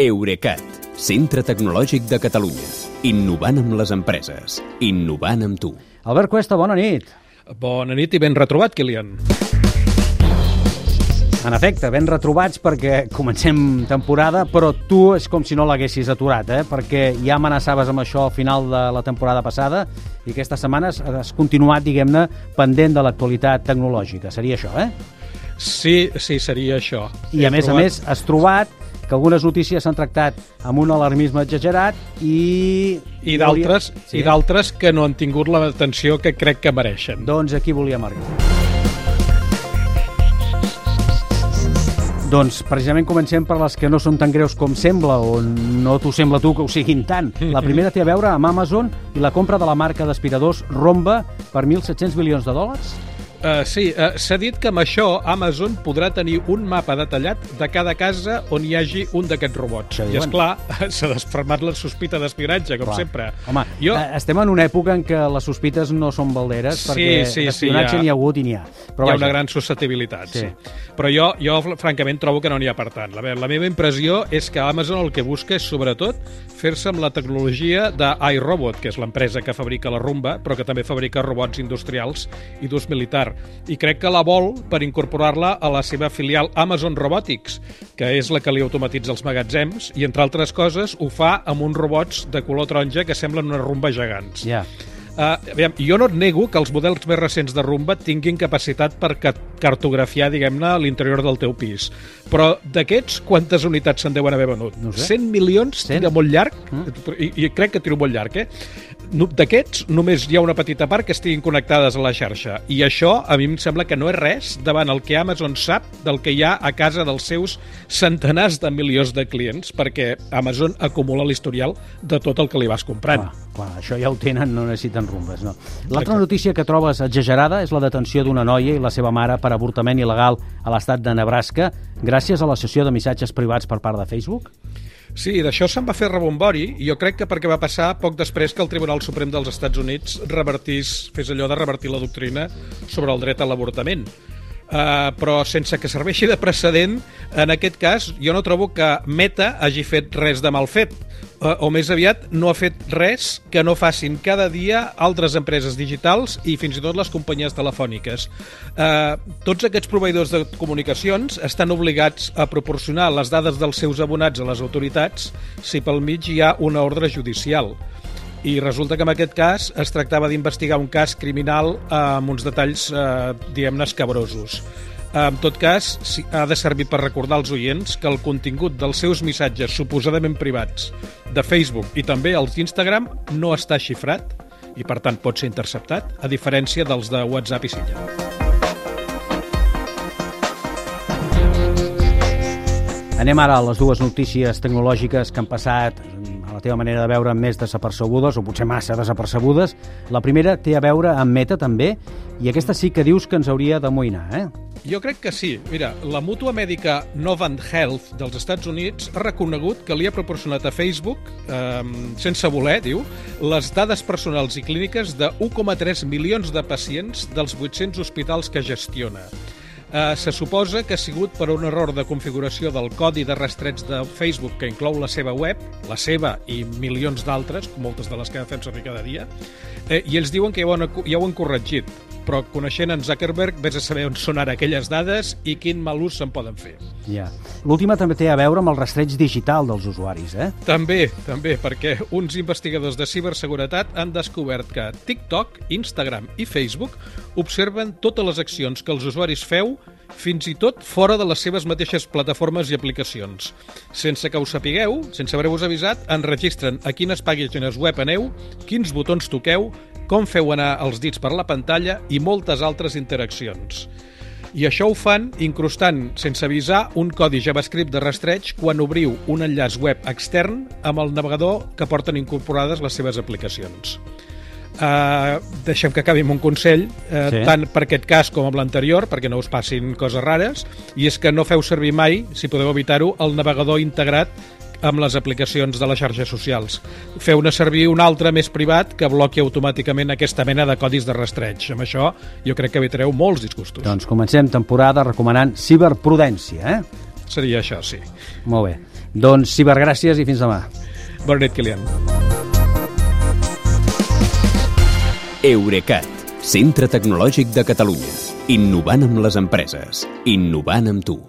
Eurecat, centre tecnològic de Catalunya. Innovant amb les empreses. Innovant amb tu. Albert Cuesta, bona nit. Bona nit i ben retrobat, Kilian. En efecte, ben retrobats perquè comencem temporada, però tu és com si no l'haguessis aturat, eh? perquè ja amenaçaves amb això al final de la temporada passada i aquestes setmanes has continuat, diguem-ne, pendent de l'actualitat tecnològica. Seria això, eh? Sí, sí, seria això. I a més a més has trobat que algunes notícies s'han tractat amb un alarmisme exagerat i... I d'altres sí. i d'altres que no han tingut l'atenció que crec que mereixen. Doncs aquí volíem arribar. Doncs precisament comencem per les que no són tan greus com sembla, o no t'ho sembla tu que ho siguin tant. La primera té a veure amb Amazon i la compra de la marca d'aspiradors Romba per 1.700 milions de dòlars. Uh, sí, uh, s'ha dit que amb això Amazon podrà tenir un mapa detallat de cada casa on hi hagi un d'aquests robots. I, és clar, s'ha desfermat la sospita d'espionatge, com clar. sempre. Home, jo... Eh, estem en una època en què les sospites no són balderes, sí, perquè sí, espionatge sí, n'hi ha hagut i n'hi ha. Però hi ha vaja. una gran susceptibilitat, sí. sí. Però jo, jo, francament, trobo que no n'hi ha per tant. La, la meva impressió és que Amazon el que busca és, sobretot, fer-se amb la tecnologia d'iRobot, que és l'empresa que fabrica la rumba, però que també fabrica robots industrials i d'ús militar i crec que la vol per incorporar-la a la seva filial Amazon Robotics, que és la que li automatitza els magatzems i, entre altres coses, ho fa amb uns robots de color taronja que semblen unes rumbes gegants. Ja. Yeah. Uh, aviam, jo no et nego que els models més recents de rumba tinguin capacitat per cartografiar, diguem-ne, l'interior del teu pis. Però d'aquests, quantes unitats se'n deuen haver venut? No sé. 100 milions, 100? tira molt llarg, mm. i, i crec que tiro molt llarg, eh? D'aquests, només hi ha una petita part que estiguin connectades a la xarxa. I això, a mi em sembla que no és res davant el que Amazon sap del que hi ha a casa dels seus centenars de milions de clients, perquè Amazon acumula l'historial de tot el que li vas comprant. Ah, clar, això ja ho tenen, no necessiten rumbes, no. L'altra notícia que trobes exagerada és la detenció d'una noia i la seva mare per avortament il·legal a l'estat de Nebraska gràcies a la sessió de missatges privats per part de Facebook? Sí, d'això se'n va fer rebombori i jo crec que perquè va passar poc després que el Tribunal Suprem dels Estats Units revertís, fes allò de revertir la doctrina sobre el dret a l'avortament. Uh, però sense que serveixi de precedent, en aquest cas jo no trobo que Meta hagi fet res de mal fet, uh, o més aviat no ha fet res que no facin cada dia altres empreses digitals i fins i tot les companyies telefòniques. Uh, tots aquests proveïdors de comunicacions estan obligats a proporcionar les dades dels seus abonats a les autoritats si pel mig hi ha una ordre judicial i resulta que en aquest cas es tractava d'investigar un cas criminal amb uns detalls, eh, diguem-ne, escabrosos. En tot cas, ha de servir per recordar als oients que el contingut dels seus missatges suposadament privats de Facebook i també els d'Instagram no està xifrat i, per tant, pot ser interceptat, a diferència dels de WhatsApp i Signal. Anem ara a les dues notícies tecnològiques que han passat a la teva manera de veure més desapercebudes, o potser massa desapercebudes. La primera té a veure amb Meta, també, i aquesta sí que dius que ens hauria d'amoïnar, eh? Jo crec que sí. Mira, la mútua mèdica Novant Health dels Estats Units ha reconegut que li ha proporcionat a Facebook, eh, sense voler, diu, les dades personals i clíniques de 1,3 milions de pacients dels 800 hospitals que gestiona. Eh, se suposa que ha sigut per un error de configuració del codi de rastreig de Facebook que inclou la seva web, la seva i milions d'altres, moltes de les que fem servir cada dia, eh, i ells diuen que ja ho han, ja ho han corregit però coneixent en Zuckerberg vés a saber on són ara aquelles dades i quin mal ús se'n poden fer. Ja. L'última també té a veure amb el rastreig digital dels usuaris, eh? També, també, perquè uns investigadors de ciberseguretat han descobert que TikTok, Instagram i Facebook observen totes les accions que els usuaris feu fins i tot fora de les seves mateixes plataformes i aplicacions. Sense que ho sapigueu, sense haver-vos avisat, enregistren a quines pàgines web aneu, quins botons toqueu, com feu anar els dits per la pantalla i moltes altres interaccions. I això ho fan incrustant, sense avisar, un codi JavaScript de rastreig quan obriu un enllaç web extern amb el navegador que porten incorporades les seves aplicacions. Uh, deixem que acabi amb un consell, uh, sí. tant per aquest cas com amb l'anterior, perquè no us passin coses rares, i és que no feu servir mai, si podeu evitar-ho, el navegador integrat amb les aplicacions de les xarxes socials. Feu-ne servir un altre més privat que bloqui automàticament aquesta mena de codis de rastreig. Amb això jo crec que evitareu molts disgustos. Doncs comencem temporada recomanant ciberprudència, eh? Seria això, sí. Molt bé. Doncs cibergràcies i fins demà. Bona nit, Kilian. Eurecat, centre tecnològic de Catalunya. Innovant amb les empreses. Innovant amb tu.